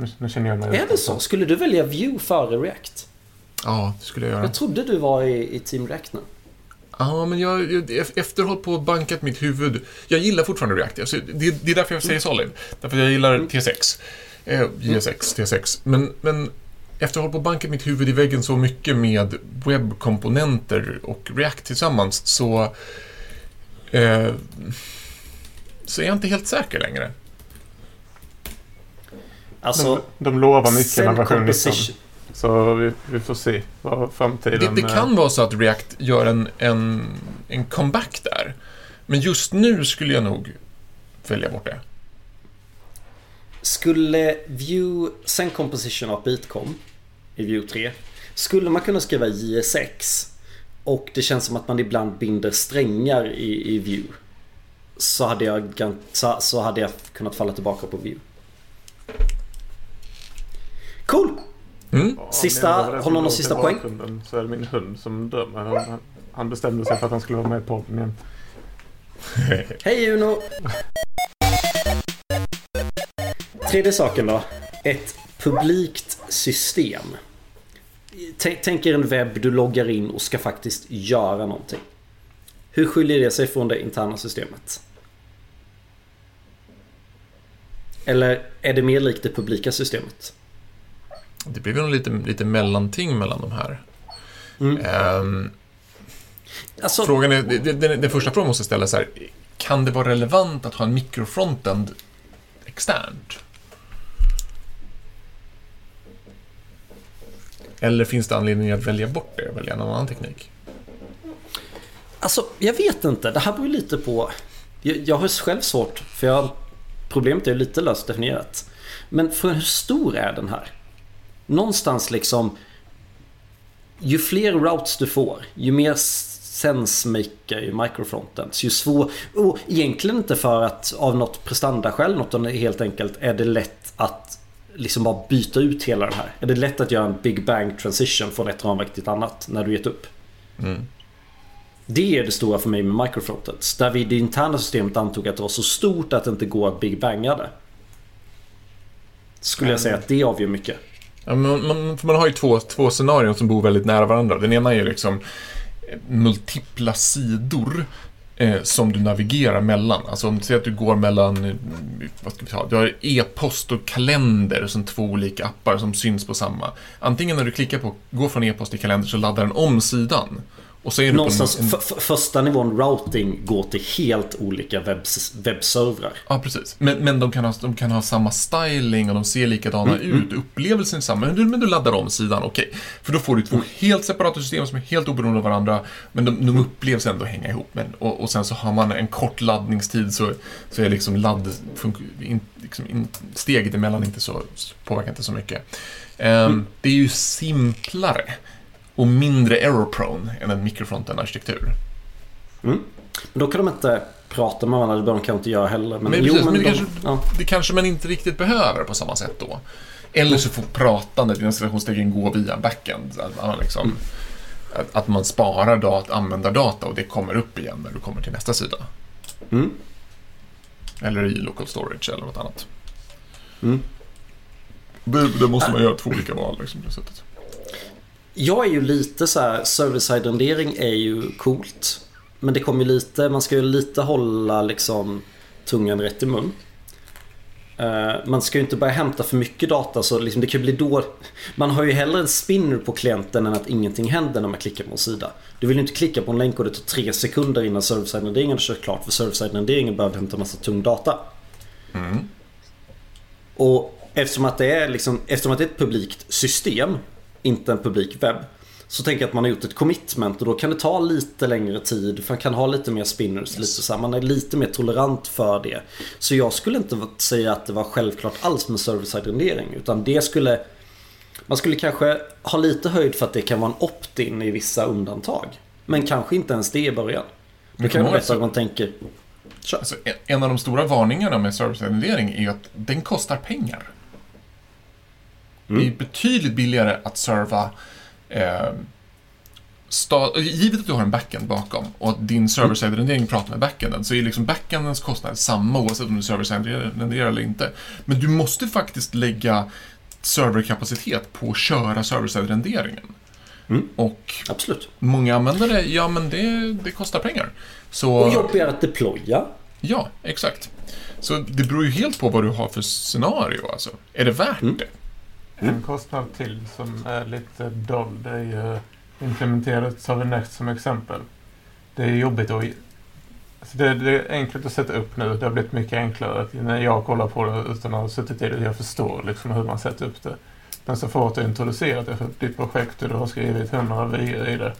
Nu, nu känner jag mig Är det så? Skulle du välja Vue före React? Ja, det skulle jag göra. Jag trodde du var i, i Team React nu. Ja, men jag, jag efter hållit på och bankat mitt huvud. Jag gillar fortfarande React. Alltså, det, det är därför jag säger Solid. Därför jag gillar T6. Eh, JSX, T6. Men, men efter att ha hållit på och bankat mitt huvud i väggen så mycket med webbkomponenter och React tillsammans så... Eh, så är jag inte helt säker längre. Alltså, de, de lovar mycket med version 19. composition. Så vi, vi får se vad framtiden... Det, det eh, kan vara så att React gör en, en, en comeback där. Men just nu skulle jag nog välja bort det. Skulle Vue sen composition av Bitcom i Vue 3 skulle man kunna skriva JSX och det känns som att man ibland binder strängar i, i Vue så hade, jag, så, så hade jag kunnat falla tillbaka på Vue. Cool! Mm. Sista- har någon låg sista i poäng? Så är det min hund som dömer. Han, han bestämde sig för att han skulle vara med på podden igen. <laughs> Hej Uno! Tredje saken då. Ett publikt system. Tänk, tänk er en webb du loggar in och ska faktiskt göra någonting. Hur skiljer det sig från det interna systemet? Eller är det mer likt det publika systemet? Det blir väl lite, lite mellanting mellan de här. Mm. Ehm, Alltså, frågan är, den, den, den första frågan måste ställas här. Kan det vara relevant att ha en mikrofrontend externt? Eller finns det anledning att välja bort det och välja en annan teknik? Alltså, jag vet inte. Det här beror ju lite på... Jag, jag har själv svårt, för jag, problemet är ju lite löst definierat. Men för hur stor är den här? Någonstans liksom... Ju fler routes du får, ju mer sensemaker ju microfrontends. Ju svår... Och egentligen inte för att av något prestandaskäl, något utan helt enkelt är det lätt att liksom bara byta ut hela den här. Är det lätt att göra en big bang transition från ett ramverk till ett annat när du gett upp? Mm. Det är det stora för mig med microfrontends. Där vi i det interna systemet antog att det var så stort att det inte går att big banga det. Skulle jag säga att det avgör mycket. Ja, man, man, för man har ju två, två scenarion som bor väldigt nära varandra. Den ena är ju liksom eh, multipla sidor eh, som du navigerar mellan. Alltså om du säger att du går mellan, eh, vad ska vi ta, du har e-post och kalender som två olika appar som syns på samma. Antingen när du klickar på gå från e-post till kalender så laddar den om sidan. Och så är Någonstans en, en, första nivån routing går till helt olika webbs- webbservrar. Ja, precis. Men, men de, kan ha, de kan ha samma styling och de ser likadana ut. Upplevelsen är samma. Men du, men du laddar om sidan, okej. För då får du två helt separata system som är helt oberoende av varandra. Men de, de upplevs ändå hänga ihop. Men, och, och sen så har man en kort laddningstid så, så är liksom ladd... In, liksom in, steget emellan inte så, påverkar inte så mycket. Ehm, Det är ju simplare och mindre error prone än en mikrofronten-arkitektur. Men då kan de inte prata med varandra, det behöver de kanske inte göra heller. Men, Men jo, precis, men det de, kanske- ja. Det kanske man inte riktigt behöver på samma sätt då. Eller så får pratandet inom citationstecken gå via backend. Att man, liksom, att, att man sparar dat, användardata och det kommer upp igen när du kommer till nästa sida. Mm. Eller i local storage eller något annat. Mm. Det, det måste man göra två olika val liksom, på det sättet. Jag är ju lite så här, server-side rendering är ju coolt. Men det kommer ju lite, man ska ju lite hålla liksom tungan rätt i mun. Eh, man ska ju inte börja hämta för mycket data så liksom det kan bli då... Man har ju hellre en spinner på klienten än att ingenting händer när man klickar på en sida. Du vill ju inte klicka på en länk och det tar tre sekunder innan server-side renderingen är kört klart för server-side renderingen behöver hämta massa tung data. Mm. Och eftersom att det är liksom, eftersom att det är ett publikt system, inte en publik webb. Så tänker jag att man har gjort ett commitment och då kan det ta lite längre tid. För man kan ha lite mer spinners. Lite så här, man är lite mer tolerant för det. Så jag skulle inte säga att det var självklart alls med server-side rendering. Utan det skulle... Man skulle kanske ha lite höjd för att det kan vara en opt-in i vissa undantag. Men kanske inte ens det i början. Men kan berätta också- vad man tänker. Alltså, en- av de stora varningarna med service-rendering är att den kostar pengar. Mm. Det är betydligt billigare att serva eh, sta- Givet att du har en backend bakom och att din server-side-rendering pratar med backenden så är liksom backendens kostnad samma oavsett om du server-side-renderar eller inte. Men du måste faktiskt lägga serverkapacitet på att köra server-side-renderingen. Mm. Och Absolut. många användare, ja men det, det kostar pengar. Så... Och jobbigare att deploya. Ja, exakt. Så det beror ju helt på vad du har för scenario alltså. Är det värt Mm. det? En kostnad till som är lite dold är ju implementerat Server Next som exempel. Det är jobbigt att... Alltså det, det är enkelt att sätta upp nu. Det har blivit mycket enklare när jag kollar på det utan att ha suttit i det. Jag förstår liksom hur man sätter upp det. Men så fort du introducerat det för ditt projekt och du har skrivit 100 vyer i det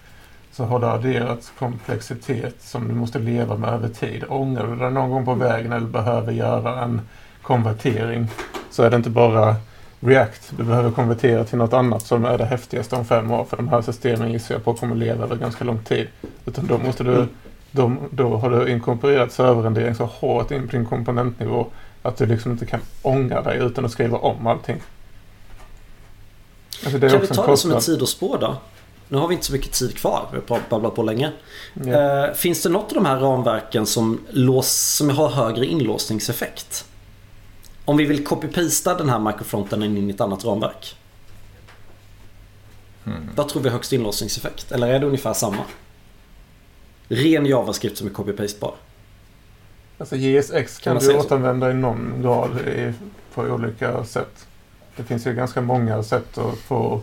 så har det adderats komplexitet som du måste leva med över tid. Ångrar du dig någon gång på vägen eller behöver göra en konvertering så är det inte bara React. Du behöver konvertera till något annat som är det häftigaste om fem år. För de här systemen gissar jag på kommer leva över ganska lång tid. Utan då måste du, då, då har du inkorporerat serverrendering så hårt in på din komponentnivå att du liksom inte kan ångra dig utan att skriva om allting. Alltså Kan vi ta det som ett sidospår då? Nu har vi inte så mycket tid kvar. Vi har babblat på länge. Ja. Eh, finns det något av de här ramverken som, lås, som har högre inlåsningseffekt? Om vi vill copy-pasta den här microfronten in i ett annat ramverk. Hmm. Vad tror vi har högst inlåsningseffekt? Eller är det ungefär samma? Ren JavaScript som är copy-pastebar. Alltså JSX Kan kan du återanvända i någon grad i, på olika sätt. Det finns ju ganska många sätt att få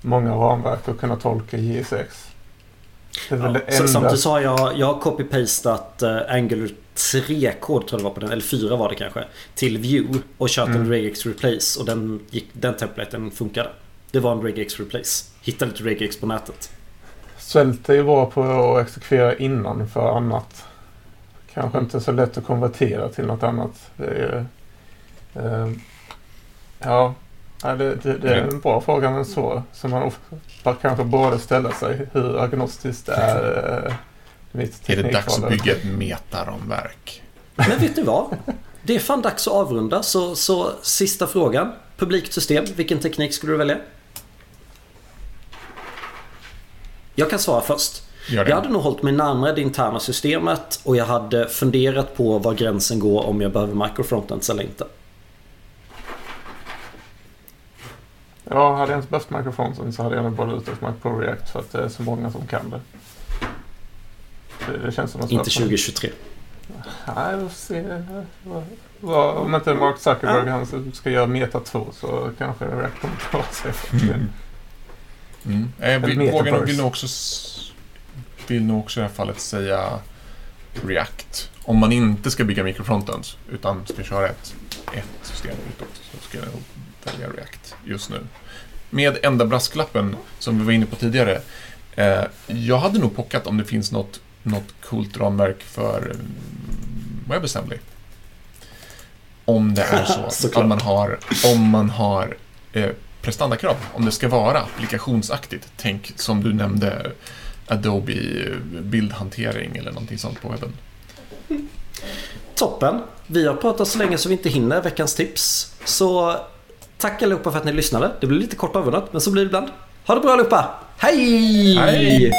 många ramverk att kunna tolka JSX. Ja, samtidigt så har jag, jag har copy-pastat uh, Angular 3-kod tror jag det var på den, eller 4 var det kanske. Till Vue och kört en Mm. regex replace och den, gick, den templaten funkade. Det var en regex replace. Hittade lite regex på nätet. Svält är ju bra på att exekvera innan för annat. Kanske inte så lätt att konvertera till något annat. Är, eh, ja, ja, det, det, det är en bra fråga men så som man kanske borde ställa sig. Hur agnostiskt är <laughs> eh, mitt Är det dags att bygga ett metaramverk? Men vet ni vad? Det är fan dags att avrunda så, så sista frågan. Publikt system, vilken teknik skulle du välja? Jag kan svara först. Jag hade nog hållit mig närmare det interna systemet och jag hade funderat på var gränsen går om jag behöver microfrontends eller inte. Ja, hade jag inte behövt mikrofonen så hade jag nog bara lutat mig på React för att det är så många som kan det. Det, det känns som att... Inte 2023. Nej, vi får se. Om inte Mark Zuckerberg han ska göra Meta 2 så kanske React kommer klara sig. Mm. Mm. Jag vill, vågar vill nog också vill nog också i det här fallet säga React. Om man inte ska bygga mikrofrontends utan ska köra ett, ett system utåt så ska jag nog välja React just nu. Med enda brasklappen som vi var inne på tidigare. Eh, jag hade nog pockat om det finns något, något coolt ramverk för mm, WebAssembly. Om det är så <laughs> att man har, om man har eh, prestandakrav. Om det ska vara applikationsaktigt. Tänk som du nämnde Adobe eh, bildhantering eller någonting sånt på webben. Toppen. Vi har pratat så länge så vi inte hinner veckans tips. Så tack allihopa för att ni lyssnade. Det blir lite kort avrundat men så blir det ibland. Ha det bra allihopa. Hej! Hej!